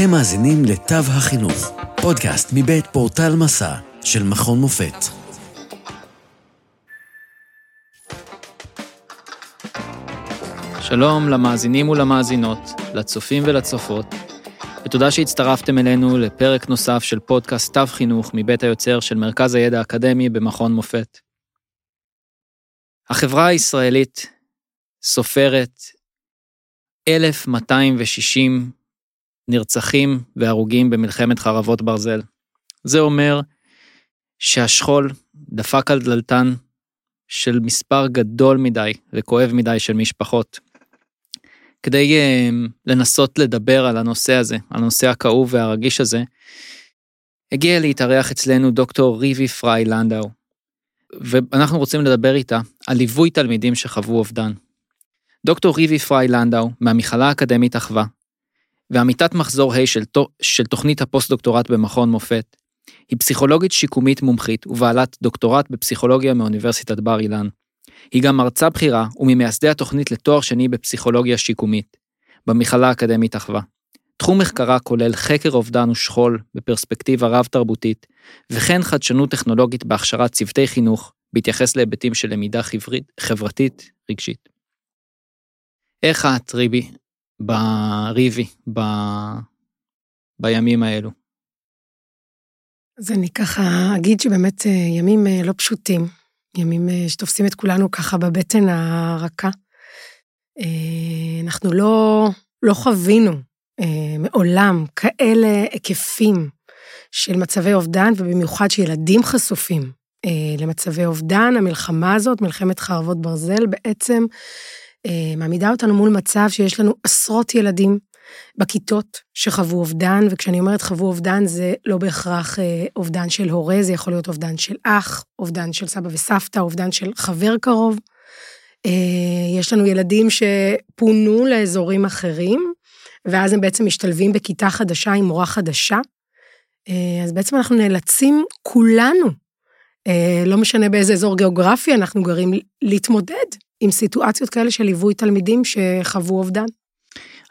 אתם מאזינים לתו החינוך, פודקאסט מבית פורטל מסע של מכון מופת. שלום למאזינים ולמאזינות, לצופים ולצופות, ותודה שהצטרפתם אלינו לפרק נוסף של פודקאסט תו חינוך מבית היוצר של מרכז הידע האקדמי במכון מופת. החברה הישראלית סופרת 1,260 נרצחים והרוגים במלחמת חרבות ברזל. זה אומר שהשכול דפק על דלתן של מספר גדול מדי וכואב מדי של משפחות. כדי uh, לנסות לדבר על הנושא הזה, על הנושא הכאוב והרגיש הזה, הגיע להתארח אצלנו דוקטור ריבי פריי לנדאו, ואנחנו רוצים לדבר איתה על ליווי תלמידים שחוו אובדן. דוקטור ריבי פריי לנדאו, מהמכללה האקדמית אחווה, ועמיתת מחזור ה' של, של תוכנית הפוסט-דוקטורט במכון מופת, היא פסיכולוגית שיקומית מומחית ובעלת דוקטורט בפסיכולוגיה מאוניברסיטת בר אילן. היא גם מרצה בכירה וממייסדי התוכנית לתואר שני בפסיכולוגיה שיקומית, במכללה האקדמית אחווה. תחום מחקרה כולל חקר אובדן ושכול בפרספקטיבה רב-תרבותית, וכן חדשנות טכנולוגית בהכשרת צוותי חינוך, בהתייחס להיבטים של למידה חברית, חברתית רגשית. איך את, ריבי, בריבי, ב... בימים האלו? אז אני ככה אגיד שבאמת אה, ימים אה, לא פשוטים, ימים אה, שתופסים את כולנו ככה בבטן הרכה. אנחנו לא, לא חווינו מעולם כאלה היקפים של מצבי אובדן, ובמיוחד שילדים חשופים למצבי אובדן. המלחמה הזאת, מלחמת חרבות ברזל, בעצם מעמידה אותנו מול מצב שיש לנו עשרות ילדים בכיתות שחוו אובדן, וכשאני אומרת חוו אובדן זה לא בהכרח אה, אובדן של הורה, זה יכול להיות אובדן של אח, אובדן של סבא וסבתא, אובדן של חבר קרוב. אה, יש לנו ילדים שפונו לאזורים אחרים, ואז הם בעצם משתלבים בכיתה חדשה עם מורה חדשה. אז בעצם אנחנו נאלצים כולנו, לא משנה באיזה אזור גיאוגרפי אנחנו גרים, להתמודד עם סיטואציות כאלה של ליווי תלמידים שחוו אובדן.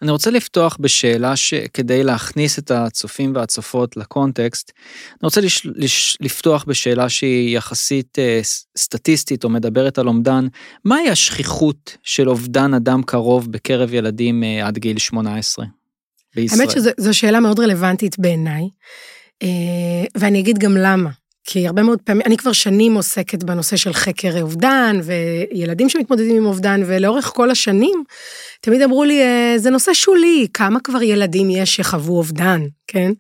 אני רוצה לפתוח בשאלה שכדי להכניס את הצופים והצופות לקונטקסט, אני רוצה לש, לש, לפתוח בשאלה שהיא יחסית אה, סטטיסטית או מדברת על אומדן, מהי השכיחות של אובדן אדם קרוב בקרב ילדים אה, עד גיל 18 בישראל? האמת שזו שאלה מאוד רלוונטית בעיניי, אה, ואני אגיד גם למה. כי הרבה מאוד פעמים, אני כבר שנים עוסקת בנושא של חקר אובדן, וילדים שמתמודדים עם אובדן, ולאורך כל השנים, תמיד אמרו לי, אה, זה נושא שולי, כמה כבר ילדים יש שחוו אובדן, כן?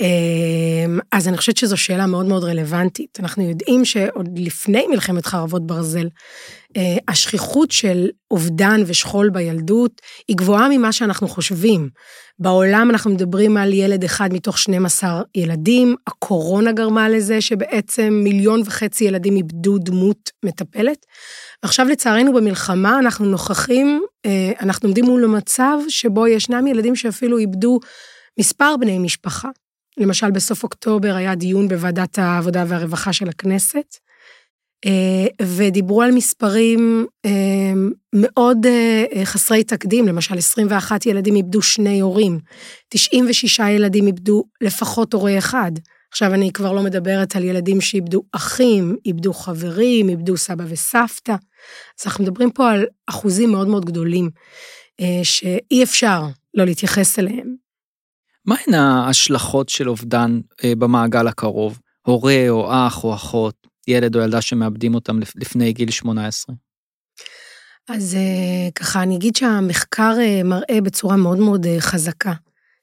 אמ, אז אני חושבת שזו שאלה מאוד מאוד רלוונטית. אנחנו יודעים שעוד לפני מלחמת חרבות ברזל, השכיחות של אובדן ושכול בילדות היא גבוהה ממה שאנחנו חושבים. בעולם אנחנו מדברים על ילד אחד מתוך 12 ילדים, הקורונה גרמה לזה שבעצם מיליון וחצי ילדים איבדו דמות מטפלת. עכשיו לצערנו במלחמה אנחנו נוכחים, אה, אנחנו עומדים מול מצב שבו ישנם ילדים שאפילו איבדו מספר בני משפחה. למשל, בסוף אוקטובר היה דיון בוועדת העבודה והרווחה של הכנסת, אה, ודיברו על מספרים אה, מאוד אה, חסרי תקדים, למשל 21 ילדים איבדו שני הורים, 96 ילדים איבדו לפחות הורה אחד. עכשיו אני כבר לא מדברת על ילדים שאיבדו אחים, איבדו חברים, איבדו סבא וסבתא. אז אנחנו מדברים פה על אחוזים מאוד מאוד גדולים, שאי אפשר לא להתייחס אליהם. מהן ההשלכות של אובדן במעגל הקרוב? הורה או אח או אחות? ילד או ילדה שמאבדים אותם לפני גיל 18? אז אה, ככה, אני אגיד שהמחקר אה, מראה בצורה מאוד מאוד אה, חזקה,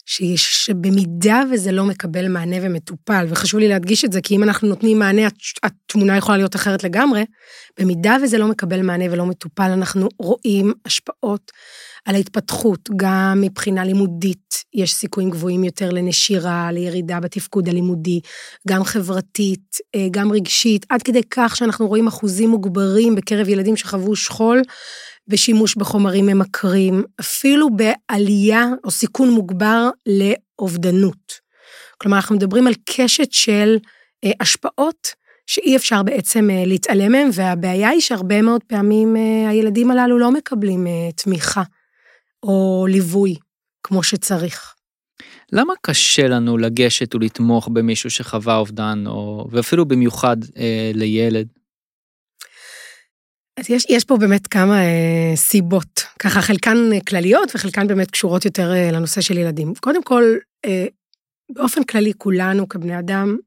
שיש, שבמידה וזה לא מקבל מענה ומטופל, וחשוב לי להדגיש את זה, כי אם אנחנו נותנים מענה, התמונה יכולה להיות אחרת לגמרי, במידה וזה לא מקבל מענה ולא מטופל, אנחנו רואים השפעות על ההתפתחות, גם מבחינה לימודית, יש סיכויים גבוהים יותר לנשירה, לירידה בתפקוד הלימודי, גם חברתית, אה, גם רגשית, עד כדי כך שאנחנו רואים אחוזים מוגברים בקרב ילדים שחוו שכול בשימוש בחומרים ממכרים, אפילו בעלייה או סיכון מוגבר לאובדנות. כלומר, אנחנו מדברים על קשת של אה, השפעות שאי אפשר בעצם אה, להתעלם מהם, והבעיה היא שהרבה מאוד פעמים הילדים הללו לא מקבלים תמיכה או ליווי כמו שצריך. למה קשה לנו לגשת ולתמוך במישהו שחווה אובדן, או, ואפילו במיוחד אה, לילד? אז יש, יש פה באמת כמה אה, סיבות, ככה חלקן כלליות וחלקן באמת קשורות יותר אה, לנושא של ילדים. קודם כל, אה, באופן כללי כולנו כבני אדם,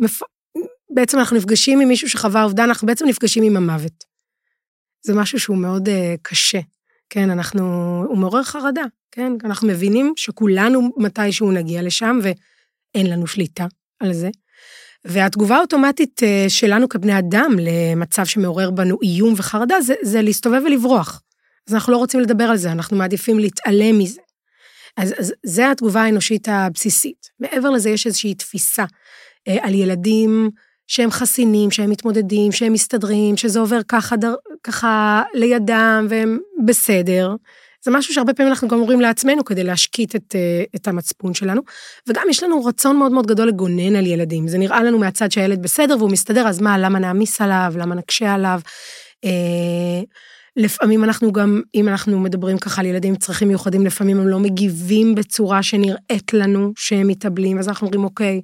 מפ... בעצם אנחנו נפגשים עם מישהו שחווה אובדן, אנחנו בעצם נפגשים עם המוות. זה משהו שהוא מאוד אה, קשה, כן, אנחנו, הוא מעורר חרדה, כן, אנחנו מבינים שכולנו מתישהו נגיע לשם ואין לנו שליטה על זה. והתגובה האוטומטית אה, שלנו כבני אדם למצב שמעורר בנו איום וחרדה זה, זה להסתובב ולברוח. אז אנחנו לא רוצים לדבר על זה, אנחנו מעדיפים להתעלם מזה. אז, אז זה התגובה האנושית הבסיסית. מעבר לזה יש איזושהי תפיסה אה, על ילדים שהם חסינים, שהם מתמודדים, שהם מסתדרים, שזה עובר ככה, דר, ככה לידם והם בסדר. זה משהו שהרבה פעמים אנחנו גם אומרים לעצמנו כדי להשקיט את, אה, את המצפון שלנו. וגם יש לנו רצון מאוד מאוד גדול לגונן על ילדים. זה נראה לנו מהצד שהילד בסדר והוא מסתדר, אז מה, למה נעמיס עליו, למה נקשה עליו? אה, לפעמים אנחנו גם, אם אנחנו מדברים ככה על ילדים עם צרכים מיוחדים, לפעמים הם לא מגיבים בצורה שנראית לנו שהם מתאבלים, אז אנחנו אומרים, אוקיי,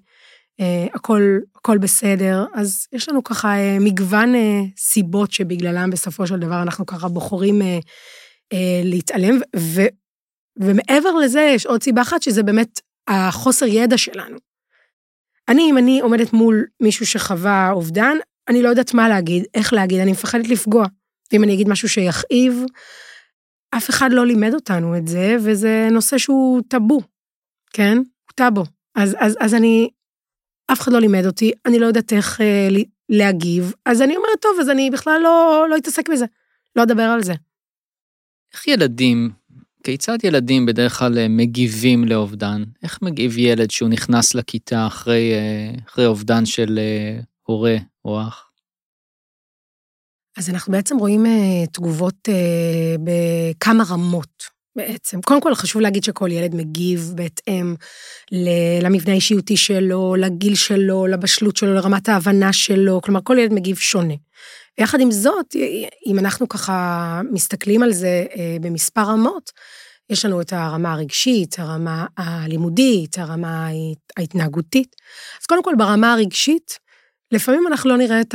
הכל, הכל בסדר. אז יש לנו ככה אה, מגוון אה, סיבות שבגללם בסופו של דבר אנחנו ככה בוחרים אה, אה, להתעלם, ו, ומעבר לזה יש עוד סיבה אחת, שזה באמת החוסר ידע שלנו. אני, אם אני עומדת מול מישהו שחווה אובדן, אני לא יודעת מה להגיד, איך להגיד, אני מפחדת לפגוע. ואם אני אגיד משהו שיכאיב, אף אחד לא לימד אותנו את זה, וזה נושא שהוא טאבו, כן? הוא טאבו. אז, אז, אז אני, אף אחד לא לימד אותי, אני לא יודעת איך אה, להגיב, אז אני אומרת, טוב, אז אני בכלל לא, לא אתעסק בזה, לא אדבר על זה. איך ילדים, כיצד ילדים בדרך כלל אה, מגיבים לאובדן? איך מגיב ילד שהוא נכנס לכיתה אחרי, אה, אחרי אובדן של אה, הורה או אח? אז אנחנו בעצם רואים תגובות בכמה רמות. בעצם. קודם כל, חשוב להגיד שכל ילד מגיב בהתאם למבנה האישיותי שלו, לגיל שלו, לבשלות שלו, לרמת ההבנה שלו, כלומר, כל ילד מגיב שונה. ויחד עם זאת, אם אנחנו ככה מסתכלים על זה אה, במספר רמות, יש לנו את הרמה הרגשית, הרמה הלימודית, הרמה ההתנהגותית. אז קודם כל, ברמה הרגשית, לפעמים אנחנו לא נראה את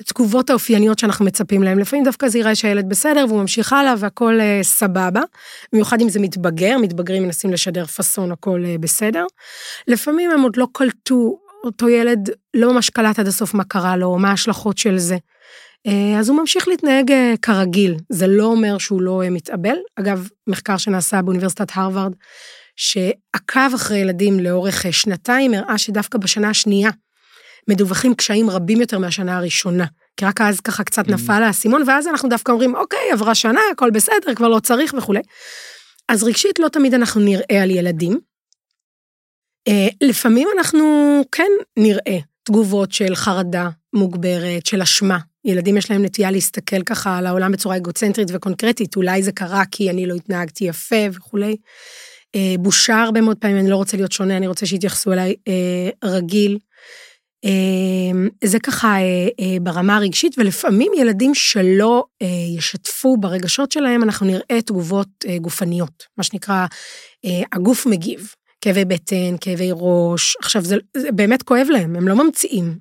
התגובות האופייניות שאנחנו מצפים להם. לפעמים דווקא זה יראה שהילד בסדר והוא ממשיך הלאה והכל אה, סבבה. במיוחד אם זה מתבגר, מתבגרים מנסים לשדר פאסון, הכל אה, בסדר. לפעמים הם עוד לא קלטו אותו ילד לא ממש קלט עד הסוף מה קרה לו, מה ההשלכות של זה. אה, אז הוא ממשיך להתנהג כרגיל, זה לא אומר שהוא לא מתאבל. אגב, מחקר שנעשה באוניברסיטת הרווארד, שעקב אחרי ילדים לאורך שנתיים, הראה שדווקא בשנה השנייה מדווחים קשיים רבים יותר מהשנה הראשונה. כי רק אז ככה קצת mm. נפל האסימון, ואז אנחנו דווקא אומרים, אוקיי, עברה שנה, הכל בסדר, כבר לא צריך וכולי. אז רגשית לא תמיד אנחנו נראה על ילדים, אה, לפעמים אנחנו כן נראה תגובות של חרדה מוגברת, של אשמה. ילדים יש להם נטייה להסתכל ככה על העולם בצורה אגוצנטרית וקונקרטית, אולי זה קרה כי אני לא התנהגתי יפה וכולי. אה, בושה הרבה מאוד פעמים, אני לא רוצה להיות שונה, אני רוצה שיתייחסו אליי אה, רגיל. זה ככה ברמה הרגשית, ולפעמים ילדים שלא ישתפו ברגשות שלהם, אנחנו נראה תגובות גופניות, מה שנקרא, הגוף מגיב. כאבי בטן, כאבי ראש. עכשיו, זה, זה באמת כואב להם, הם לא ממציאים.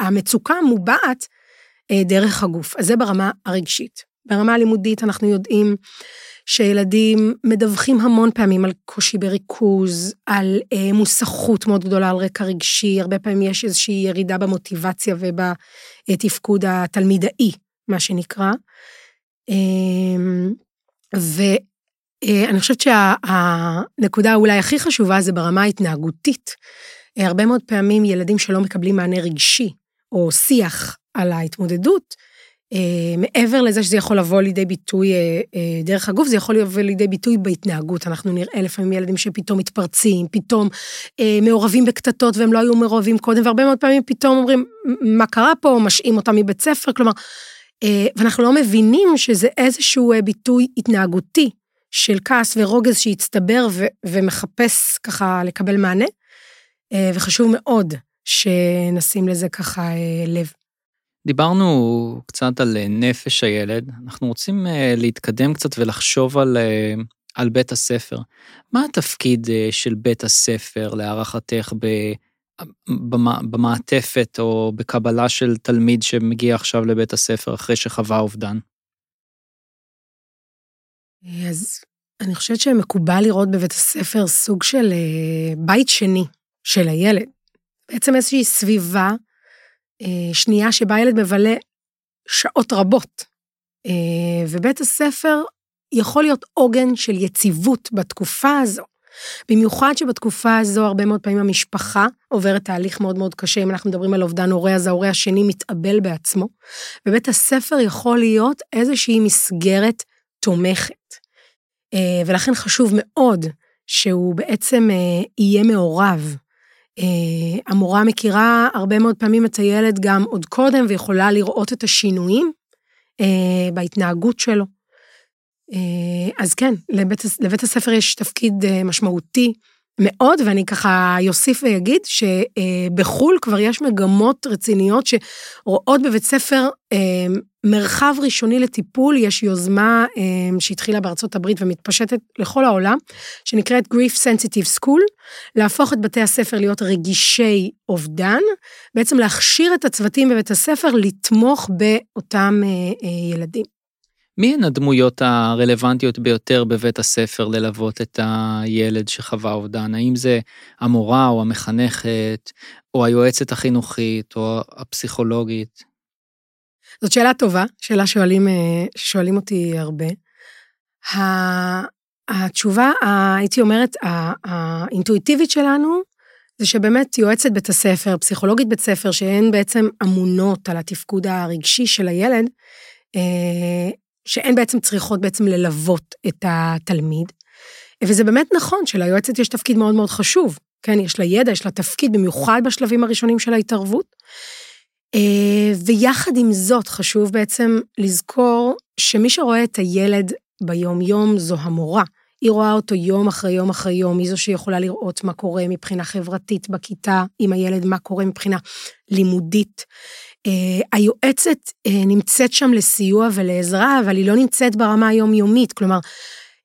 המצוקה מובעת אה, דרך הגוף, אז זה ברמה הרגשית. ברמה הלימודית אנחנו יודעים שילדים מדווחים המון פעמים על קושי בריכוז, על אה, מוסכות מאוד גדולה על רקע רגשי, הרבה פעמים יש איזושהי ירידה במוטיבציה ובתפקוד התלמידאי, מה שנקרא. אה, ו... אה, אני חושבת שהנקודה אולי הכי חשובה זה ברמה ההתנהגותית. אה, הרבה מאוד פעמים ילדים שלא מקבלים מענה רגשי או שיח על ההתמודדות, מעבר לזה שזה יכול לבוא לידי ביטוי דרך הגוף, זה יכול לבוא לידי ביטוי בהתנהגות. אנחנו נראה לפעמים ילדים שפתאום מתפרצים, פתאום מעורבים בקטטות והם לא היו מעורבים קודם, והרבה מאוד פעמים פתאום אומרים, מה קרה פה, משעים אותם מבית ספר, כלומר, ואנחנו לא מבינים שזה איזשהו ביטוי התנהגותי של כעס ורוגז שהצטבר ו- ומחפש ככה לקבל מענה, אה, וחשוב מאוד שנשים לזה ככה אה, לב. דיברנו קצת על אה, נפש הילד, אנחנו רוצים להתקדם קצת ולחשוב על על בית הספר. מה התפקיד אה, של בית הספר, להערכתך, במעטפת או בקבלה של תלמיד שמגיע עכשיו לבית הספר אחרי שחווה אובדן? אז אני חושבת שמקובל לראות בבית הספר סוג של אה, בית שני של הילד. בעצם איזושהי סביבה אה, שנייה שבה הילד מבלה שעות רבות. אה, ובית הספר יכול להיות עוגן של יציבות בתקופה הזו. במיוחד שבתקופה הזו הרבה מאוד פעמים המשפחה עוברת תהליך מאוד מאוד קשה, אם אנחנו מדברים על אובדן הורה, אז ההורה השני מתאבל בעצמו, ובית הספר יכול להיות איזושהי מסגרת תומכת. אה, ולכן חשוב מאוד שהוא בעצם אה, יהיה מעורב. אה, המורה מכירה הרבה מאוד פעמים את הילד גם עוד קודם ויכולה לראות את השינויים בהתנהגות שלו. אז כן, לבית, לבית הספר יש תפקיד משמעותי מאוד, ואני ככה אוסיף ואגיד שבחו"ל כבר יש מגמות רציניות שרואות בבית ספר מרחב ראשוני לטיפול, יש יוזמה אמ, שהתחילה בארצות הברית ומתפשטת לכל העולם, שנקראת Grief Sensitive School, להפוך את בתי הספר להיות רגישי אובדן, בעצם להכשיר את הצוותים בבית הספר לתמוך באותם אה, אה, ילדים. מי הן הדמויות הרלוונטיות ביותר בבית הספר ללוות את הילד שחווה אובדן? האם זה המורה או המחנכת, או היועצת החינוכית, או הפסיכולוגית? זאת שאלה טובה, שאלה שואלים, אה, שואלים אותי הרבה. התשובה, הייתי אומרת, האינטואיטיבית שלנו, זה שבאמת יועצת בית הספר, פסיכולוגית בית ספר, שהן בעצם אמונות על התפקוד הרגשי של הילד, אה, שהן בעצם צריכות בעצם ללוות את התלמיד. וזה באמת נכון שליועצת יש תפקיד מאוד מאוד חשוב. כן, יש לה ידע, יש לה תפקיד, במיוחד בשלבים הראשונים של ההתערבות. אה, ויחד עם זאת, חשוב בעצם לזכור שמי שרואה את הילד ביום-יום זו המורה. היא רואה אותו יום אחרי יום אחרי יום, היא זו שיכולה לראות מה קורה מבחינה חברתית בכיתה עם הילד, מה קורה מבחינה לימודית. Uh, היועצת uh, נמצאת שם לסיוע ולעזרה, אבל היא לא נמצאת ברמה היומיומית. כלומר,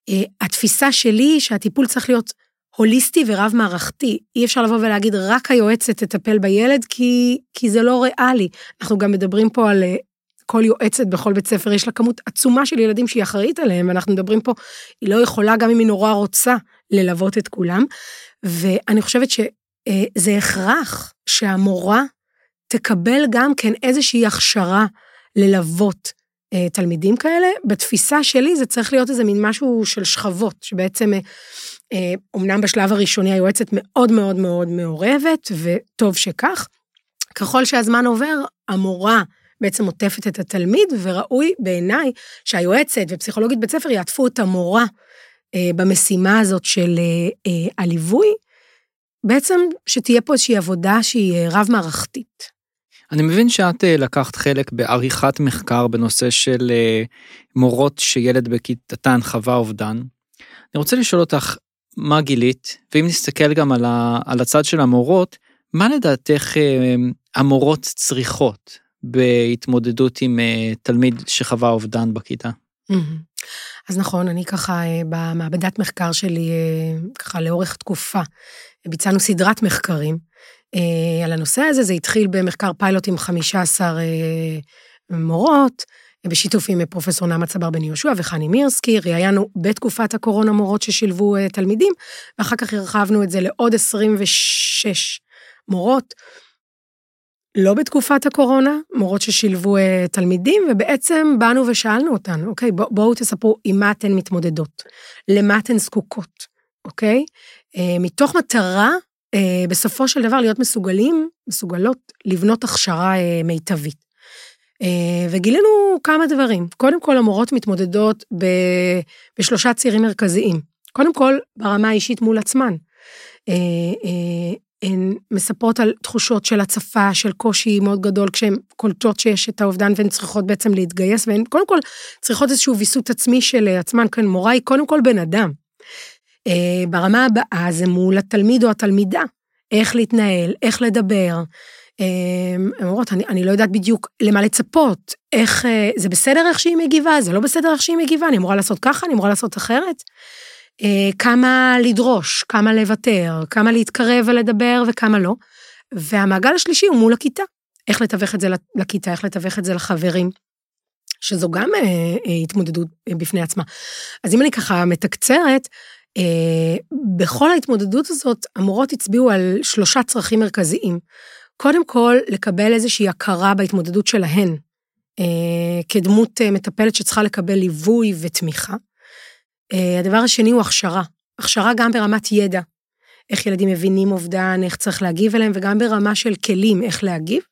uh, התפיסה שלי היא שהטיפול צריך להיות הוליסטי ורב-מערכתי. אי אפשר לבוא ולהגיד, רק היועצת תטפל בילד, כי, כי זה לא ריאלי. אנחנו גם מדברים פה על כל יועצת בכל בית ספר, יש לה כמות עצומה של ילדים שהיא אחראית עליהם, ואנחנו מדברים פה, היא לא יכולה, גם אם היא נורא רוצה, ללוות את כולם. ואני חושבת שזה הכרח שהמורה תקבל גם כן איזושהי הכשרה ללוות אה, תלמידים כאלה. בתפיסה שלי זה צריך להיות איזה מין משהו של שכבות, שבעצם, אה, אומנם בשלב הראשוני היועצת מאוד מאוד מאוד מעורבת, וטוב שכך. ככל שהזמן עובר, המורה בעצם עוטפת את התלמיד, וראוי בעיניי שהיועצת ופסיכולוגית בית ספר יעטפו את המורה אה, במשימה הזאת של אה, אה, הליווי, בעצם שתהיה פה איזושהי עבודה שהיא אה, רב-מערכתית. אני מבין שאת אה, לקחת חלק בעריכת מחקר בנושא של מורות שילד בכיתתן חווה אובדן. אני רוצה לשאול אותך, מה גילית, ואם נסתכל גם על, ה, על הצד של המורות, מה לדעתך אה, המורות צריכות בהתמודדות עם תלמיד שחווה אובדן בכיתה? אז נכון, אני ככה במעבדת מחקר שלי, ככה לאורך תקופה, ביצענו סדרת מחקרים אה, על הנושא הזה. זה התחיל במחקר פיילוט עם 15 אה, מורות, בשיתוף עם פרופסור נעמה צבר בן יהושע וחני מירסקי, ראיינו בתקופת הקורונה מורות ששילבו אה, תלמידים, ואחר כך הרחבנו את זה לעוד 26 מורות. לא בתקופת הקורונה, מורות ששילבו uh, תלמידים, ובעצם באנו ושאלנו אותן, אוקיי, בוא, בואו תספרו עם מה אתן מתמודדות, למה אתן זקוקות, אוקיי? Uh, מתוך מטרה אה, בסופו של דבר להיות מסוגלים, מסוגלות, לבנות הכשרה אה, מיטבית. אה, וגילינו כמה דברים. קודם כל, המורות מתמודדות ב, בשלושה צירים מרכזיים. קודם כל, ברמה האישית מול עצמן. הן מספרות על תחושות של הצפה, של קושי מאוד גדול, כשהן קולטות שיש את האובדן והן צריכות בעצם להתגייס, והן קודם כל צריכות איזשהו ויסות עצמי של עצמן, כן, מורה היא קודם כל בן אדם. אה, ברמה הבאה זה מול התלמיד או התלמידה, איך להתנהל, איך לדבר. אה, הן אומרות, אני, אני לא יודעת בדיוק למה לצפות, איך, אה, זה בסדר איך שהיא מגיבה, זה לא בסדר איך שהיא מגיבה, אני אמורה לעשות ככה, אני אמורה לעשות אחרת. אה, כמה לדרוש, כמה לוותר, כמה להתקרב ולדבר וכמה לא. והמעגל השלישי הוא מול הכיתה. איך לתווך את זה לכיתה, איך לתווך את זה לחברים, שזו גם אה, אה, התמודדות אה, בפני עצמה. אז אם אני ככה מתקצרת, אה, בכל ההתמודדות הזאת, המורות הצביעו על שלושה צרכים מרכזיים. קודם כל, לקבל איזושהי הכרה בהתמודדות שלהן, אה, כדמות אה, מטפלת שצריכה לקבל ליווי ותמיכה. אה, הדבר השני הוא הכשרה. הכשרה גם ברמת ידע, איך ילדים מבינים אובדן, איך צריך להגיב אליהם, וגם ברמה של כלים, איך להגיב.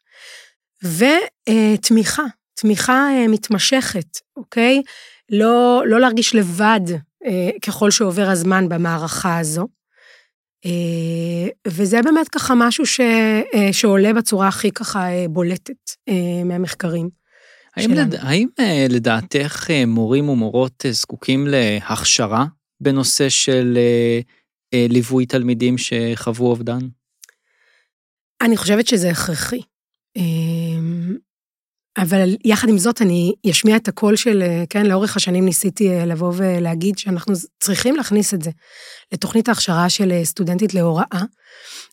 ותמיכה, תמיכה אה, מתמשכת, אוקיי? לא, לא להרגיש לבד אה, ככל שעובר הזמן במערכה הזו. אה, וזה באמת ככה משהו ש, שעולה בצורה הכי ככה בולטת מהמחקרים. האם, לד... האם לדעתך מורים ומורות זקוקים להכשרה בנושא של ליווי תלמידים שחוו אובדן? אני חושבת שזה הכרחי. אבל יחד עם זאת, אני אשמיע את הקול של, כן, לאורך השנים ניסיתי אה, לבוא ולהגיד שאנחנו צריכים להכניס את זה לתוכנית ההכשרה של אה, סטודנטית להוראה,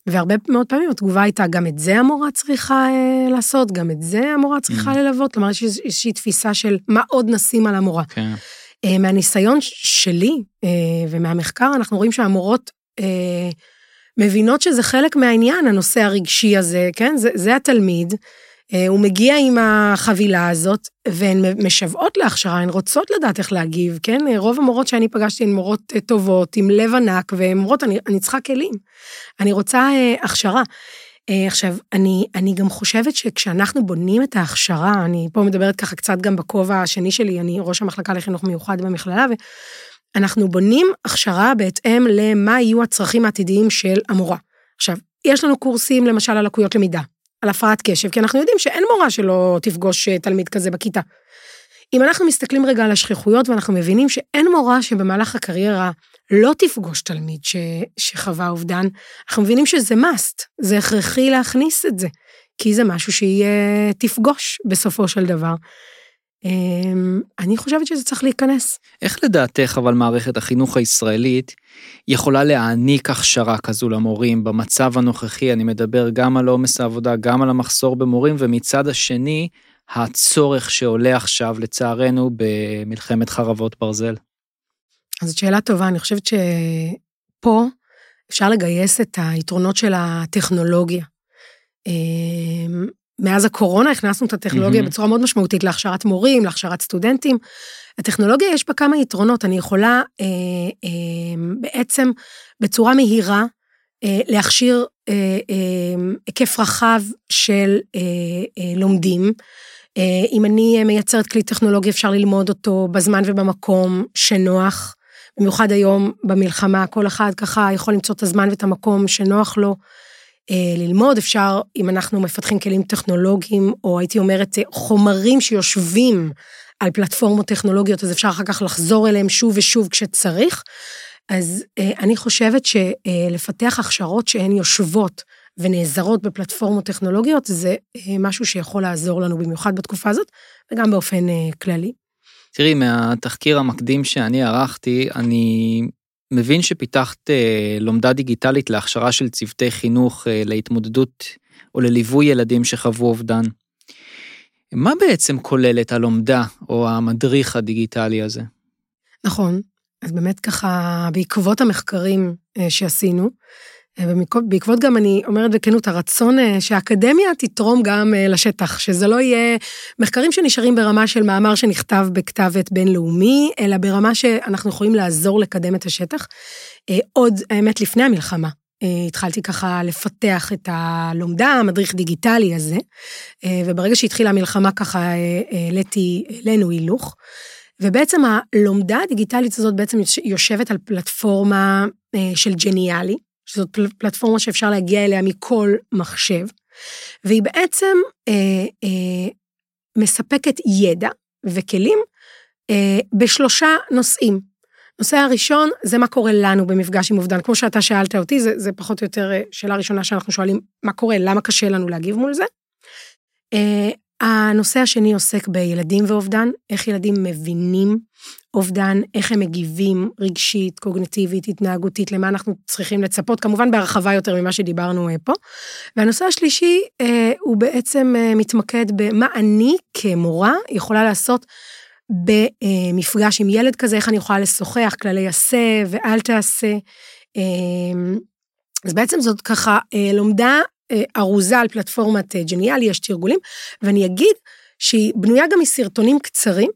והרבה מאוד פעמים התגובה הייתה, גם את זה המורה צריכה אה, לעשות, גם את זה המורה צריכה mm. ללוות, כלומר, יש איזושהי תפיסה של מה עוד נשים על המורה. כן. מהניסיון שלי ומהמחקר, אנחנו רואים שהמורות מבינות שזה חלק מהעניין, הנושא הרגשי הזה, כן? זה, זה התלמיד. אה, הוא מגיע עם החבילה הזאת, והן משוועות להכשרה, הן רוצות לדעת איך להגיב, כן? רוב המורות שאני פגשתי הן מורות אה, טובות, עם לב ענק, והן אומרות, אני, אני צריכה כלים, אני רוצה אה, הכשרה. אה, עכשיו, אני, אני גם חושבת שכשאנחנו בונים את ההכשרה, אני פה מדברת ככה קצת גם בכובע השני שלי, אני ראש המחלקה לחינוך מיוחד במכללה, אנחנו בונים הכשרה בהתאם למה יהיו הצרכים העתידיים של המורה. עכשיו, יש לנו קורסים למשל על לקויות למידה, על הפרעת קשב, כי אנחנו יודעים שאין מורה שלא תפגוש אה, תלמיד כזה בכיתה. אם אנחנו מסתכלים רגע על השכיחויות ואנחנו מבינים שאין מורה שבמהלך הקריירה לא תפגוש תלמיד ש, שחווה אובדן, אנחנו מבינים שזה must, זה הכרחי להכניס את זה, כי זה משהו שהיא תפגוש בסופו של דבר. אמ, אני חושבת שזה צריך להיכנס. איך לדעתך אבל מערכת החינוך הישראלית יכולה להעניק הכשרה כזו למורים במצב הנוכחי, אני מדבר גם על עומס העבודה, גם על המחסור במורים, ומצד השני, הצורך שעולה עכשיו לצערנו במלחמת חרבות ברזל? אז זאת שאלה טובה, אני חושבת שפה אפשר לגייס את היתרונות של הטכנולוגיה. מאז הקורונה הכנסנו את הטכנולוגיה mm-hmm. בצורה מאוד משמעותית להכשרת מורים, להכשרת סטודנטים. הטכנולוגיה יש בה כמה יתרונות, אני יכולה אה, אה, בעצם בצורה מהירה אה, להכשיר אה, אה, היקף רחב של אה, אה, לומדים. אה, אם אני מייצרת כלי טכנולוגי אפשר ללמוד אותו בזמן ובמקום שנוח. במיוחד היום במלחמה, כל אחד ככה יכול למצוא את הזמן ואת המקום שנוח לו. אה, ללמוד, אפשר, אם אנחנו מפתחים כלים טכנולוגיים, או הייתי אומרת, אה, חומרים שיושבים על פלטפורמות טכנולוגיות, אז אפשר אחר כך לחזור אליהם שוב ושוב כשצריך. אז אה, אני חושבת שלפתח הכשרות שהן יושבות ונעזרות בפלטפורמות טכנולוגיות, זה משהו שיכול לעזור לנו במיוחד בתקופה הזאת, וגם באופן כללי. תראי, מהתחקיר המקדים שאני ערכתי, אני מבין שפיתחת אה, לומדה דיגיטלית להכשרה של צוותי חינוך אה, להתמודדות או לליווי ילדים שחוו אובדן. מה בעצם כוללת הלומדה או המדריך הדיגיטלי הזה? נכון, אז באמת ככה, בעקבות המחקרים אה, שעשינו, ובעקבות גם, אני אומרת בכנות, הרצון אה, שהאקדמיה תתרום גם אה, לשטח, שזה לא יהיה מחקרים שנשארים ברמה של מאמר שנכתב בכתב עת בינלאומי, אלא ברמה שאנחנו יכולים לעזור לקדם את השטח. אה, עוד, האמת, לפני המלחמה, התחלתי ככה לפתח את הלומדה, המדריך דיגיטלי הזה, וברגע שהתחילה המלחמה ככה העליתי אלינו הילוך. ובעצם הלומדה הדיגיטלית הזאת בעצם יושבת על פלטפורמה של ג'ניאלי, שזאת פלטפורמה שאפשר להגיע אליה מכל מחשב, והיא בעצם אה, אה, מספקת ידע וכלים אה, בשלושה נושאים. הנושא הראשון זה מה קורה לנו במפגש עם אובדן. כמו שאתה שאלת אותי, זה, זה פחות או יותר אה, שאלה ראשונה שאנחנו שואלים, מה קורה, למה קשה לנו להגיב מול זה? אה, הנושא השני עוסק בילדים ואובדן, איך ילדים מבינים אובדן, איך הם מגיבים רגשית, קוגניטיבית, התנהגותית, למה אנחנו צריכים לצפות, כמובן בהרחבה יותר ממה שדיברנו אה, פה. והנושא השלישי אה, הוא בעצם אה, מתמקד במה אני כמורה יכולה לעשות במפגש עם ילד כזה, איך אני יכולה לשוחח, כללי עשה ואל תעשה. אז בעצם זאת ככה לומדה ארוזה על פלטפורמת ג'ניאל, יש תרגולים, ואני אגיד שהיא בנויה גם מסרטונים קצרים,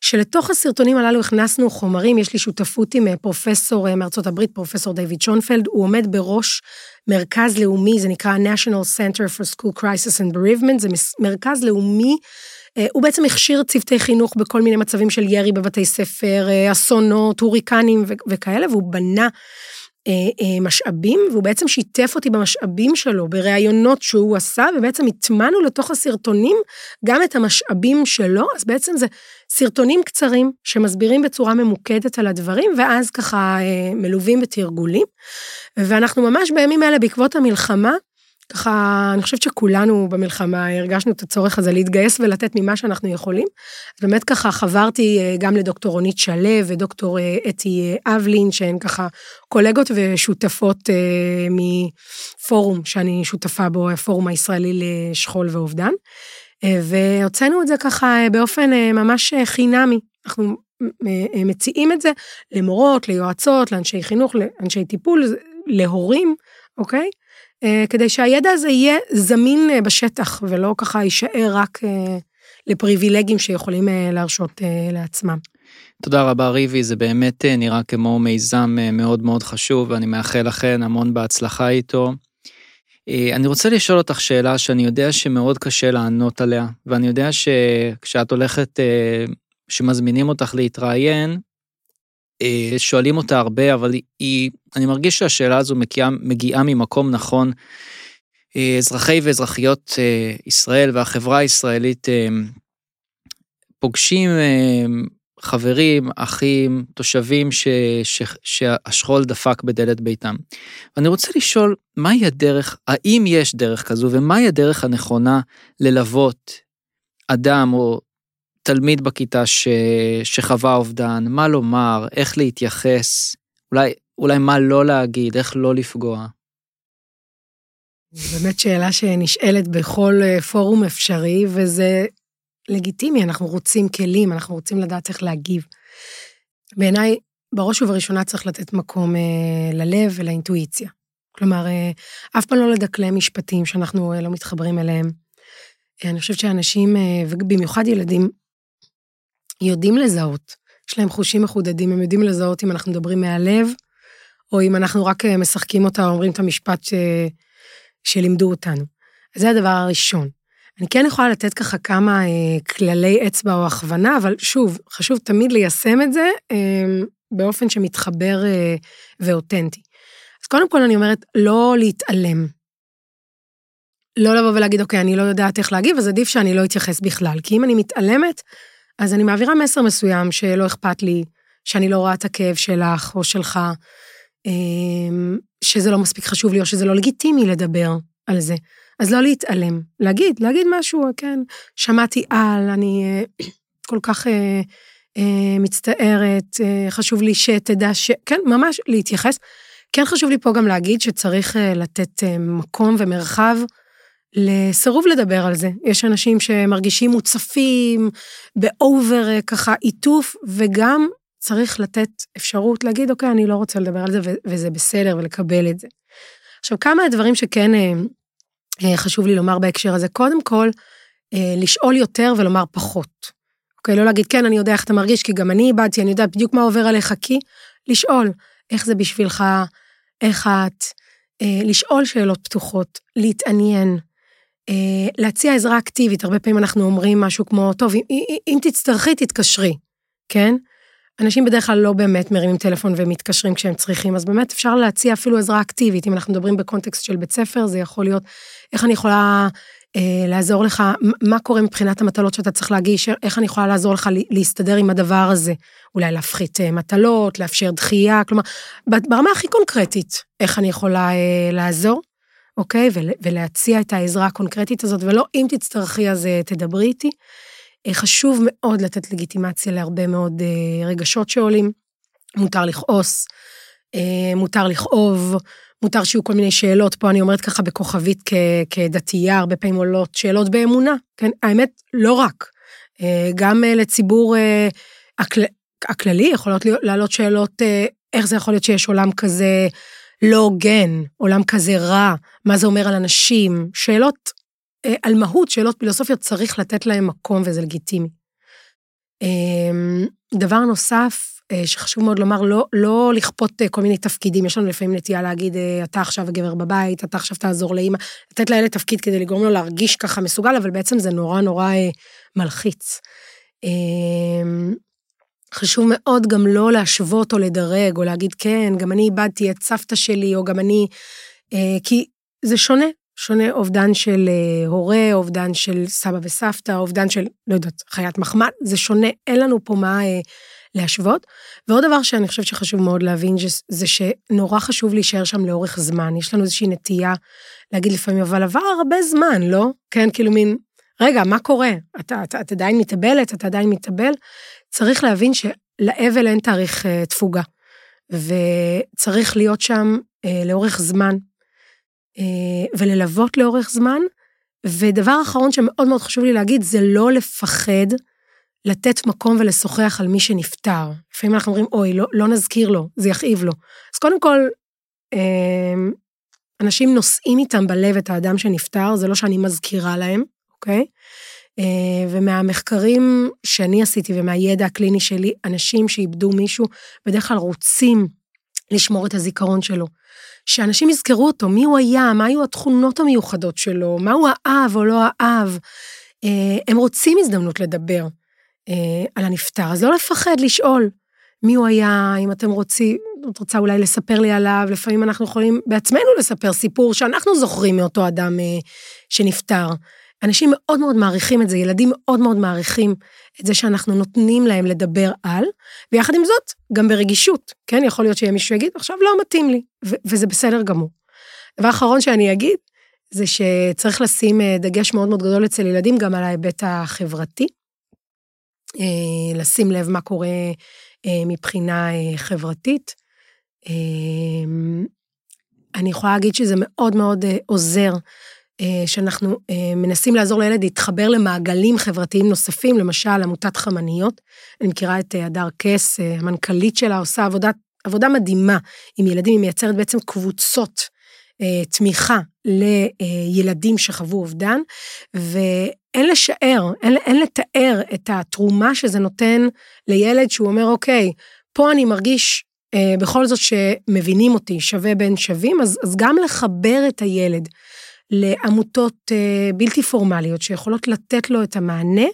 שלתוך הסרטונים הללו הכנסנו חומרים, יש לי שותפות עם אה, פרופסור אה, מארצות הברית, פרופסור דיוויד שונפלד, הוא עומד בראש מרכז לאומי, זה נקרא national center for school crisis and bereavement, זה מרכז לאומי, אה, הוא בעצם הכשיר צוותי חינוך בכל מיני מצבים של ירי בבתי ספר, אסונות, הוריקנים וכאלה, והוא בנה אה, אה, משאבים, והוא בעצם שיתף אותי במשאבים שלו, בראיונות שהוא עשה, ובעצם הטמענו לתוך הסרטונים גם את המשאבים שלו, אז בעצם זה סרטונים קצרים שמסבירים בצורה ממוקדת על הדברים, ואז ככה אה, מלווים בתרגולים. ואנחנו ממש בימים האלה, בעקבות המלחמה, ככה, אני חושבת שכולנו במלחמה הרגשנו את הצורך הזה להתגייס ולתת ממה שאנחנו יכולים. באמת ככה חברתי אה, גם לדוקטור רונית שלו ודוקטור אה, אתי אה, אבלין, שהן ככה קולגות ושותפות מפורום שאני שותפה בו, הפורום הישראלי לשכול ואובדן. והוצאנו את זה ככה באופן ממש חינמי. אנחנו מציעים את זה למורות, ליועצות, לאנשי חינוך, לאנשי טיפול, להורים, אוקיי? אה, כדי שהידע הזה יהיה זמין אה, בשטח, ולא ככה יישאר רק אה, לפריבילגים שיכולים להרשות לעצמם. תודה רבה ריבי, זה באמת נראה כמו מיזם מאוד מאוד חשוב, ואני מאחל לכן המון בהצלחה איתו. אני רוצה לשאול אותך שאלה שאני יודע שמאוד קשה לענות עליה, ואני יודע שכשאת הולכת, שמזמינים אותך להתראיין, שואלים אותה הרבה, אבל היא, אני מרגיש שהשאלה הזו מגיעה, מגיעה ממקום נכון. אה, אזרחי ואזרחיות אה, ישראל והחברה הישראלית פוגשים חברים, אחים, תושבים ש, ש, שהשכול דפק בדלת ביתם. ואני רוצה לשאול, מהי הדרך, האם יש דרך כזו, ומהי הדרך הנכונה ללוות אדם או תלמיד בכיתה ש... שחווה אובדן, מה לומר, איך להתייחס, אולי, אולי מה לא להגיד, איך לא לפגוע. באמת שאלה שנשאלת בכל אה, פורום אפשרי, וזה לגיטימי, אנחנו רוצים כלים, אנחנו רוצים לדעת איך להגיב. בעיניי, בראש ובראשונה צריך לתת מקום אה, ללב ולאינטואיציה. כלומר, אה, אף פעם לא לדקלם משפטים שאנחנו אה, לא מתחברים אליהם. אה, אני חושבת שאנשים, אה, ובמיוחד ילדים, יודעים לזהות. יש להם חושים מחודדים, הם יודעים לזהות אם אנחנו מדברים מהלב, או אם אנחנו רק אה, משחקים אותה או אומרים את המשפט ש... שלימדו אותנו. אז זה הדבר הראשון. אני כן יכולה לתת ככה כמה אה, כללי אצבע או הכוונה, אבל שוב, חשוב תמיד ליישם את זה אה, באופן שמתחבר אה, ואותנטי. אז קודם כל אני אומרת, לא להתעלם. לא לבוא ולהגיד, אוקיי, אני לא יודעת איך להגיב, אז עדיף שאני לא אתייחס בכלל. כי אם אני מתעלמת, אז אני מעבירה מסר מסוים שלא אכפת לי, שאני לא רואה את הכאב שלך או שלך, אמ, שזה לא מספיק חשוב לי או שזה לא לגיטימי לדבר על זה. אז לא להתעלם, להגיד, להגיד משהו, כן, שמעתי על, אני אה, כל כך אה, אה, מצטערת, אה, חשוב לי שתדע ש... כן, ממש להתייחס. כן חשוב לי פה גם להגיד שצריך אה, לתת אה, מקום ומרחב לסירוב לדבר על זה. יש אנשים שמרגישים מוצפים, באובר אה, ככה עיטוף, וגם צריך לתת אפשרות להגיד, אוקיי, אני לא רוצה לדבר על זה, וזה בסדר, ולקבל את זה. עכשיו, כמה הדברים שכן אה, אה, חשוב לי לומר בהקשר הזה. קודם כל, לשאול יותר ולומר פחות. אוקיי, לא להגיד, כן, אני יודע איך אתה מרגיש, כי גם אני איבדתי, אני יודעת בדיוק מה עובר עליך, כי לשאול, איך זה בשבילך, איך את, לשאול שאלות פתוחות, להתעניין, אה, להציע עזרה אקטיבית, הרבה פעמים אנחנו אומרים משהו כמו, טוב, אם, אם תצטרכי, תתקשרי, כן? אנשים בדרך כלל לא באמת מרימים טלפון ומתקשרים כשהם צריכים, אז באמת אפשר להציע אפילו עזרה אקטיבית. אם אנחנו מדברים בקונטקסט של בית ספר, זה יכול להיות איך אני יכולה אה, לעזור לך, מה קורה מבחינת המטלות שאתה צריך להגיש, איך אני יכולה לעזור לך להסתדר עם הדבר הזה. אולי להפחית אה, מטלות, לאפשר דחייה, כלומר, ברמה הכי קונקרטית, איך אני יכולה אה, לעזור. אוקיי? ולהציע את העזרה הקונקרטית הזאת, ולא אם תצטרכי אז תדברי איתי. חשוב מאוד לתת לגיטימציה להרבה מאוד רגשות שעולים. מותר לכעוס, מותר לכאוב, מותר שיהיו כל מיני שאלות, פה אני אומרת ככה בכוכבית כ, כדתייה, הרבה פעמים עולות שאלות באמונה, כן? האמת, לא רק. אה, גם אה, לציבור אה, הכל, הכללי יכולות לעלות שאלות, איך זה יכול להיות שיש עולם כזה לא הוגן, עולם כזה רע, מה זה אומר על אנשים, שאלות על מהות, שאלות פילוסופיות, צריך לתת להם מקום וזה לגיטימי. דבר נוסף, אה, שחשוב מאוד לומר, לא, לא לכפות אה, כל מיני תפקידים, יש לנו לפעמים נטייה להגיד, אה, אתה עכשיו הגבר בבית, אתה עכשיו תעזור לאימא, לתת לילד תפקיד כדי לגרום לו להרגיש ככה מסוגל, אבל בעצם זה נורא נורא מלחיץ. אמ, חשוב מאוד גם לא להשוות או לדרג, או להגיד, כן, גם אני איבדתי את סבתא שלי, או גם אני... כי זה שונה, שונה אובדן של הורה, אובדן של סבא וסבתא, אובדן של, לא יודעת, חיית מחמד, זה שונה, אין לנו פה מה להשוות. ועוד דבר שאני חושבת שחשוב מאוד להבין, זה שנורא חשוב להישאר שם לאורך זמן. יש לנו איזושהי נטייה להגיד לפעמים, אבל עבר הרבה זמן, לא? כן, כאילו מין, רגע, מה קורה? אתה, אתה, את עדיין מתאבלת, אתה עדיין מתאבל? צריך להבין שלאבל אין תאריך uh, תפוגה, וצריך להיות שם uh, לאורך זמן, uh, וללוות לאורך זמן. ודבר אחרון שמאוד מאוד חשוב לי להגיד, זה לא לפחד לתת מקום ולשוחח על מי שנפטר. לפעמים אנחנו אומרים, אוי, לא, לא נזכיר לו, זה יכאיב לו. אז קודם כל, אמ, אנשים נושאים איתם בלב את האדם שנפטר, זה לא שאני מזכירה להם, אוקיי? אה, ומהמחקרים שאני עשיתי ומהידע הקליני שלי, אנשים שאיבדו מישהו, בדרך כלל רוצים לשמור את הזיכרון שלו. שאנשים יזכרו אותו, מי הוא היה, מה היו התכונות המיוחדות שלו, מה הוא אהב או לא אהב. אה, הם רוצים הזדמנות לדבר. אה, על הנפטר. אז לא לפחד לשאול מי הוא היה, אם אתם רוצים, את רוצה אולי לספר לי עליו, לפעמים אנחנו יכולים בעצמנו לספר סיפור שאנחנו זוכרים מאותו אדם אה, שנפטר. אנשים מאוד מאוד מעריכים את זה, ילדים מאוד מאוד מעריכים את זה שאנחנו נותנים להם לדבר על, ויחד עם זאת, גם ברגישות, כן? יכול להיות שיהיה מישהו שיגיד, עכשיו לא מתאים לי, וזה בסדר גמור. דבר אחרון שאני אגיד, זה שצריך לשים אה, דגש מאוד מאוד גדול אצל ילדים גם על ההיבט החברתי. אה, לשים לב מה קורה אה, מבחינה חברתית. אני יכולה להגיד שזה מאוד מאוד עוזר שאנחנו מנסים לעזור לילד להתחבר למעגלים חברתיים נוספים, למשל עמותת חמניות. אני מכירה את הדר קס, המנכ"לית שלה, עושה עבודה, עבודה מדהימה עם ילדים, היא מייצרת בעצם קבוצות תמיכה לילדים שחוו אובדן, אין לשער, אין, אין לתאר את התרומה שזה נותן לילד שהוא אומר, אוקיי, פה אני מרגיש אה, בכל זאת שמבינים אותי, שווה בין שווים, אז, אז גם לחבר את הילד לעמותות אה, בלתי פורמליות שיכולות לתת לו את המענה,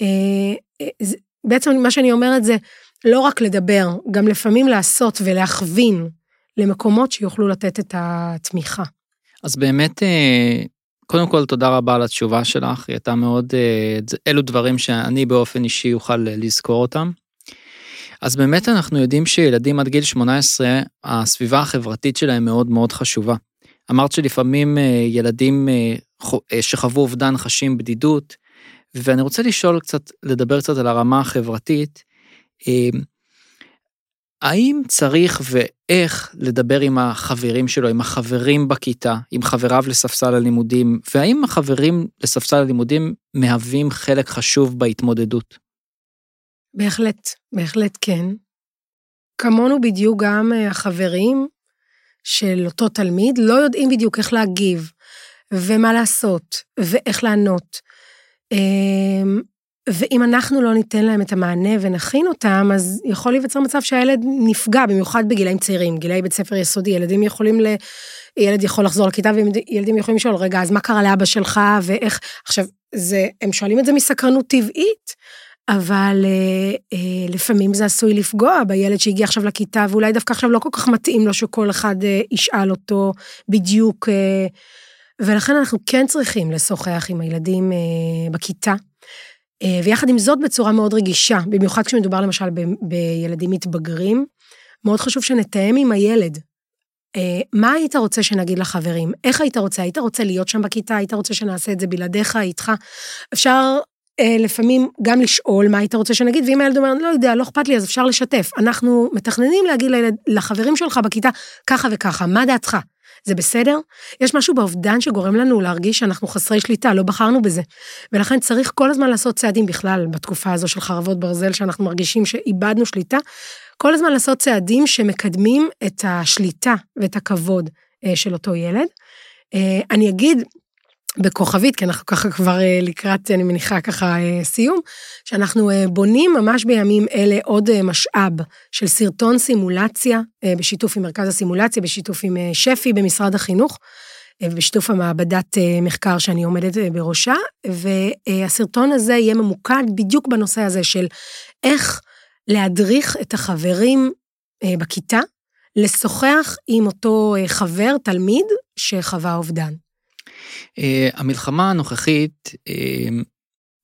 אה, אה, בעצם מה שאני אומרת זה לא רק לדבר, גם לפעמים לעשות ולהכווין למקומות שיוכלו לתת את התמיכה. אז באמת קודם כל, תודה רבה על התשובה שלך, היא הייתה מאוד, אלו דברים שאני באופן אישי אוכל לזכור אותם. אז באמת אנחנו יודעים שילדים עד גיל 18, הסביבה החברתית שלהם מאוד מאוד חשובה. אמרת שלפעמים אה, ילדים שחוו אובדן חשים בדידות, ואני רוצה לשאול קצת, לדבר קצת על הרמה החברתית. האם צריך ואיך לדבר עם החברים שלו, עם החברים בכיתה, עם חבריו לספסל הלימודים, והאם החברים לספסל הלימודים מהווים חלק חשוב בהתמודדות? בהחלט, בהחלט כן. כמונו בדיוק גם אה, החברים של אותו תלמיד לא יודעים בדיוק איך להגיב, ומה לעשות, ואיך לענות. אמ, ואם אנחנו לא ניתן להם את המענה ונכין אותם, אז יכול להיווצר מצב שהילד נפגע, במיוחד בגילאים צעירים, גילאי בית ספר יסודי, ילדים יכולים ל... ילד יכול לחזור לכיתה וילדים יכולים לשאול, רגע, אז מה קרה לאבא שלך ואיך... עכשיו, זה, הם שואלים את זה מסקרנות טבעית, אבל אה, אה, לפעמים זה עשוי לפגוע בילד שהגיע עכשיו לכיתה, ואולי דווקא עכשיו לא כל כך מתאים לו שכל אחד אה, ישאל אותו בדיוק. אה, ולכן אנחנו כן צריכים לשוחח עם הילדים אה, בכיתה. אה, ויחד עם זאת בצורה מאוד רגישה, במיוחד כשמדובר למשל ב- בילדים מתבגרים, מאוד חשוב שנתאם עם הילד אה, מה היית רוצה שנגיד לחברים? איך היית רוצה? היית רוצה להיות שם בכיתה? היית רוצה שנעשה את זה בלעדיך, איתך? אפשר לפעמים גם לשאול מה היית רוצה שנגיד, ואם הילד אומר, לא יודע, לא אכפת לי, אז אפשר לשתף. אנחנו מתכננים להגיד לילד, לחברים שלך בכיתה ככה וככה, מה דעתך? זה בסדר? יש משהו באובדן שגורם לנו להרגיש שאנחנו חסרי שליטה, לא בחרנו בזה. ולכן צריך כל הזמן לעשות צעדים בכלל, בתקופה הזו של חרבות ברזל, שאנחנו מרגישים שאיבדנו שליטה, כל הזמן לעשות צעדים שמקדמים את השליטה ואת הכבוד אה, של אותו ילד. אה, אני אגיד, בכוכבית, כי אנחנו ככה כבר אה, לקראת, אני מניחה ככה סיום, שאנחנו בונים ממש בימים אלה עוד משאב של סרטון סימולציה, בשיתוף עם מרכז הסימולציה, בשיתוף עם שפי במשרד החינוך, בשיתוף המעבדת מחקר שאני עומדת בראשה, והסרטון הזה יהיה ממוקד בדיוק בנושא הזה של איך להדריך את החברים אה, בכיתה, לשוחח עם אותו אה, חבר, תלמיד, שחווה אובדן. אה, המלחמה הנוכחית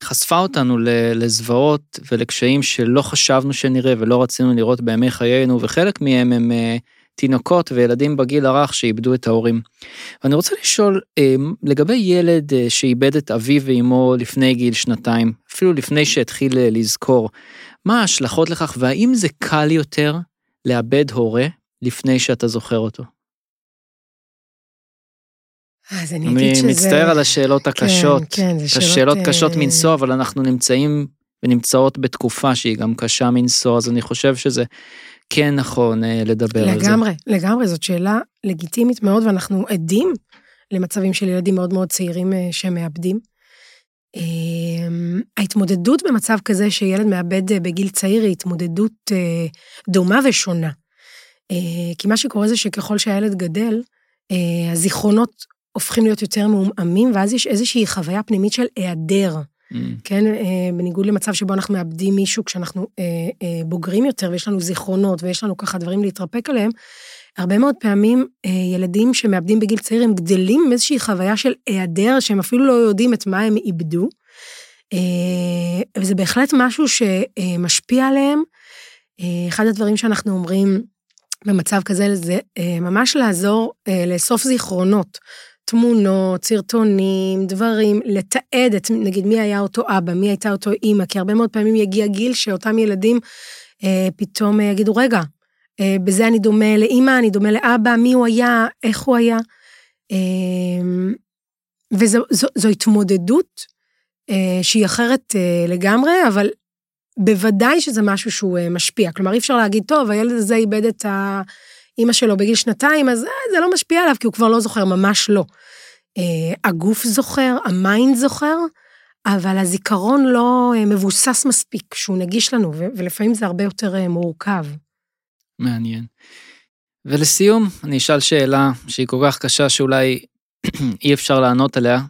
חשפה אותנו לזוועות ולקשיים שלא חשבנו שנראה ולא רצינו לראות בימי חיינו, וחלק מהם הם תינוקות וילדים בגיל הרך שאיבדו את ההורים. ואני רוצה לשאול, לגבי ילד שאיבד את אביו ואמו לפני גיל שנתיים, אפילו לפני שהתחיל לזכור, מה ההשלכות לכך, והאם זה קל יותר לאבד הורה לפני שאתה זוכר אותו? אז אני אגיד שזה... אני מצטער על השאלות הקשות. כן, כן, זה שאלות... השאלות קשות אה, מנשוא, אבל אנחנו נמצאים ונמצאות בתקופה שהיא גם קשה מנשוא, אז אני חושב שזה כן נכון אה, לדבר לגמרי, על זה. לגמרי, לגמרי, זאת שאלה לגיטימית מאוד, ואנחנו עדים למצבים של ילדים מאוד מאוד צעירים אה, שמאבדים. אמ, ההתמודדות במצב כזה שילד מאבד בגיל צעיר היא התמודדות דומה ושונה. כי מה שקורה זה שככל שהילד גדל, הזיכרונות הופכים להיות יותר מעומעמים, ואז יש איזושהי חוויה פנימית של היעדר. Mm. כן, בניגוד למצב שבו אנחנו מאבדים מישהו כשאנחנו בוגרים יותר ויש לנו זיכרונות ויש לנו ככה דברים להתרפק עליהם, הרבה מאוד פעמים אה, ילדים שמאבדים בגיל צעיר, הם גדלים עם איזושהי חוויה של היעדר, שהם אפילו לא יודעים את מה הם איבדו. אה, וזה בהחלט משהו שמשפיע עליהם. אה, אחד הדברים שאנחנו אומרים במצב כזה זה ממש לעזור לאסוף זיכרונות, תמונות, סרטונים, דברים, לתעד את, נגיד, מי היה אותו אבא, מי הייתה אותו אימא, כי הרבה מאוד פעמים יגיע גיל שאותם ילדים פתאום יגידו, רגע, אה, בזה אני דומה לאימא, אני דומה לאבא, מי הוא היה, איך הוא היה. אמ, וזו זו, זו התמודדות אה, שהיא אחרת אה, לגמרי, אבל בוודאי שזה משהו שהוא משפיע. כלומר, אי אפשר להגיד, טוב, הילד הזה איבד את האימא שלו בגיל שנתיים, אז זה לא משפיע עליו, כי הוא כבר לא זוכר, ממש לא. הגוף זוכר, ה mind זוכר, אבל הזיכרון לא מבוסס מספיק, שהוא נגיש לנו, ולפעמים זה הרבה יותר מורכב. מעניין. ולסיום, אני אשאל שאלה שהיא כל כך קשה שאולי אי אפשר לענות עליה.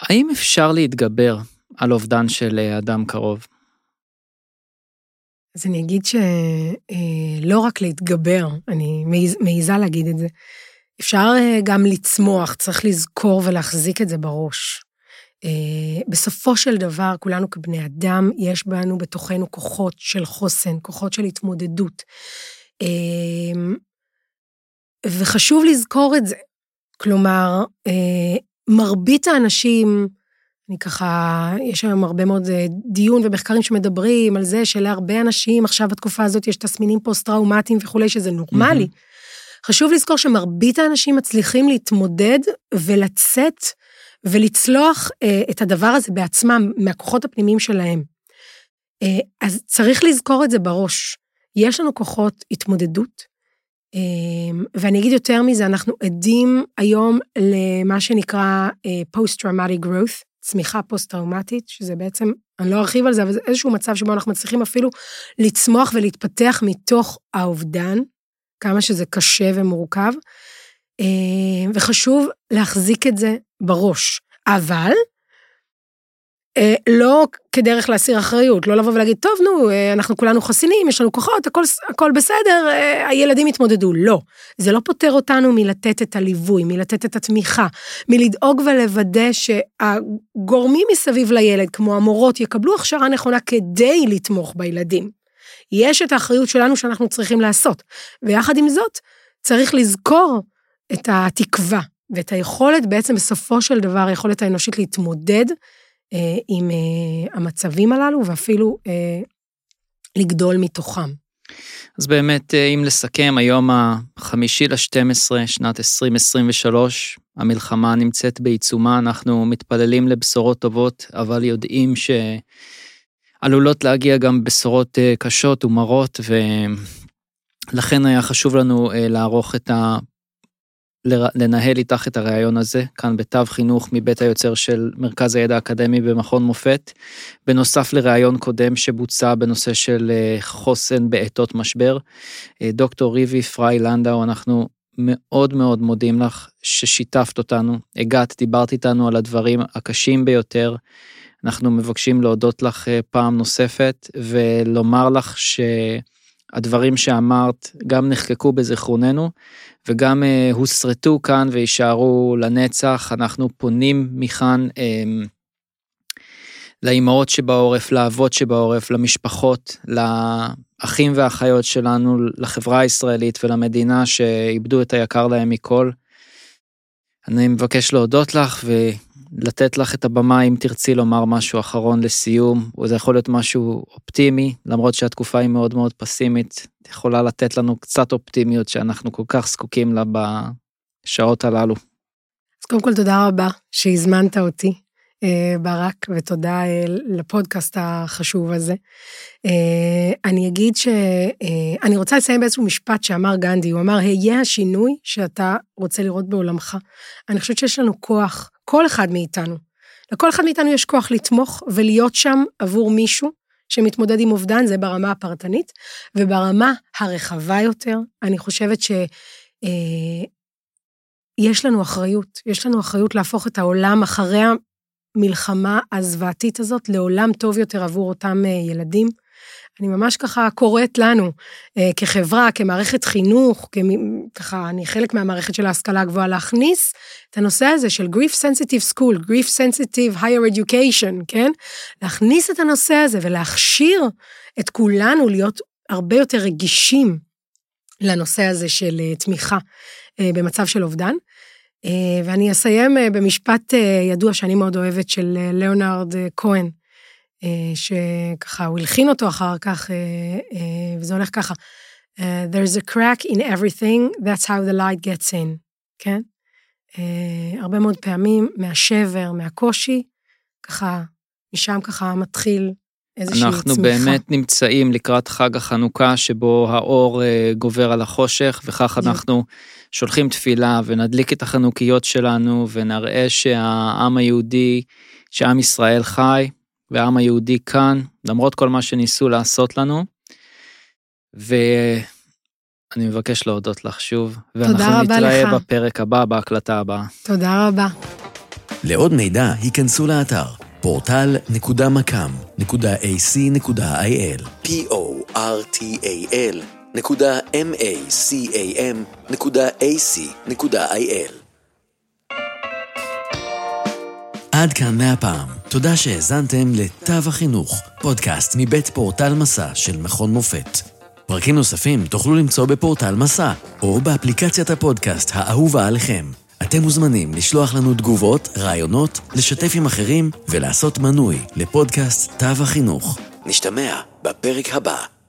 האם אפשר להתגבר על אובדן של אה, אדם קרוב? אז אני אגיד שלא אה, רק להתגבר, אני מעיזה להגיד את זה, אפשר אה, גם לצמוח, צריך לזכור ולהחזיק את זה בראש. Uh, בסופו של דבר, כולנו כבני אדם, יש בנו בתוכנו כוחות של חוסן, כוחות של התמודדות. וחשוב לזכור את זה. כלומר, מרבית האנשים, אני ככה, יש היום הרבה מאוד דיון ומחקרים שמדברים על זה שלהרבה אנשים עכשיו בתקופה הזאת יש תסמינים פוסט-טראומטיים וכולי, שזה נורמלי. Mm-hmm. חשוב לזכור שמרבית האנשים מצליחים להתמודד ולצאת ולצלוח אה, את הדבר הזה בעצמם, מהכוחות הפנימיים שלהם. אה, אז צריך לזכור את זה בראש. יש לנו כוחות התמודדות, אה, ואני אגיד יותר מזה, אנחנו עדים היום למה שנקרא אה, Post-Traumatic Growth, צמיחה פוסט-טראומטית, שזה בעצם, אני לא ארחיב על זה, אבל זה איזשהו מצב שבו אנחנו מצליחים אפילו לצמוח ולהתפתח מתוך האובדן, כמה שזה קשה ומורכב. אה, וחשוב להחזיק את זה בראש. אבל, לא כדרך להסיר אחריות, לא לבוא ולהגיד, טוב, נו, אה, אנחנו כולנו חסינים, יש לנו כוחות, הכל, הכל בסדר, הילדים יתמודדו. לא. זה לא פוטר אותנו מלתת את הליווי, מלתת את התמיכה, מלדאוג ולוודא שהגורמים מסביב לילד, כמו המורות, יקבלו הכשרה נכונה כדי לתמוך בילדים. יש את האחריות שלנו שאנחנו צריכים לעשות. ויחד עם זאת, צריך לזכור את התקווה ואת היכולת בעצם בסופו של דבר, היכולת האנושית להתמודד אה, עם אה, המצבים הללו ואפילו אה, לגדול מתוכם. אז באמת, אה, אם לסכם, היום החמישי ל-12, שנת 2023, המלחמה נמצאת בעיצומה, אנחנו מתפללים לבשורות טובות, אבל יודעים שעלולות להגיע גם בשורות אה, קשות ומרות, ולכן היה חשוב לנו אה, לערוך את. לנהל איתך את הראיון הזה, כאן בתו חינוך מבית היוצר של מרכז הידע האקדמי במכון מופת, בנוסף לראיון קודם שבוצע בנושא של חוסן בעתות משבר. דוקטור ריבי פריי לנדאו, אנחנו מאוד מאוד מודים לך ששיתפת אותנו, הגעת, דיברת איתנו על הדברים הקשים ביותר. אנחנו מבקשים להודות לך אה, פעם נוספת ולומר לך שהדברים שאמרת גם נחקקו בזיכרוננו וגם אה, הוסרטו כאן ויישארו לנצח. אנחנו פונים מכאן אה, לאימהות שבעורף, לאבות שבעורף, למשפחות, לאחים והאחיות שלנו, לחברה הישראלית ולמדינה שאיבדו את היקר להם מכל. אני מבקש להודות לך ולתת לך את הבמה אם תרצי לומר משהו אחרון לסיום, או זה יכול להיות משהו אופטימי, למרות שהתקופה היא מאוד מאוד פסימית, את יכולה לתת לנו קצת אופטימיות שאנחנו כל כך זקוקים לה בשעות הללו. אז קודם כל תודה רבה שהזמנת אותי. אה, ברק, ותודה אה, לפודקאסט החשוב הזה. אה, אני אגיד שאני רוצה לסיים באיזשהו משפט שאמר גנדי, הוא אמר, היה השינוי שאתה רוצה לראות בעולמך. אני חושבת שיש לנו כוח, כל אחד מאיתנו. לכל אחד מאיתנו יש כוח לתמוך ולהיות שם עבור מישהו שמתמודד עם אובדן, זה ברמה הפרטנית, וברמה הרחבה יותר, אני חושבת ש... יש לנו אחריות, יש לנו אחריות להפוך את העולם אחרי המלחמה הזוועתית הזאת לעולם טוב יותר עבור אותם אה, ילדים. אני ממש ככה קוראת לנו אה, כחברה, כמערכת חינוך, ככה אני חלק מהמערכת של ההשכלה הגבוהה, להכניס את הנושא הזה של grief sensitive school, grief sensitive higher education, כן? להכניס את הנושא הזה ולהכשיר את כולנו להיות הרבה יותר רגישים לנושא הזה של אה, תמיכה במצב של אובדן. אה, ואני אסיים אה, במשפט אה, ידוע שאני מאוד אוהבת של ליאונרד כהן, שככה הוא הלחין אותו אחר כך, וזה הולך ככה, There's a crack in everything, that's how the light gets in, כן? הרבה מאוד פעמים מהשבר, מהקושי, ככה, משם ככה מתחיל איזושהי צמיחה. אנחנו באמת נמצאים לקראת חג החנוכה, שבו האור גובר על החושך, וכך אנחנו שולחים תפילה ונדליק את החנוכיות שלנו ונראה שהעם היהודי, שעם ישראל חי והעם היהודי כאן, למרות כל מה שניסו לעשות לנו. ואני מבקש להודות לך שוב, ואנחנו נתראה לך. בפרק הבא, בהקלטה הבאה. תודה רבה. לעוד מידע, היכנסו לאתר portal.macam.ac.il p-o-r-t-a-l עד כאן מהפעם. תודה שהאזנתם לתו החינוך, פודקאסט מבית פורטל מסע של מכון מופת. פרקים נוספים תוכלו למצוא בפורטל מסע, או באפליקציית הפודקאסט האהובה עליכם. אתם מוזמנים לשלוח לנו תגובות, רעיונות, לשתף עם אחרים ולעשות מנוי לפודקאסט תו החינוך. נשתמע בפרק הבא.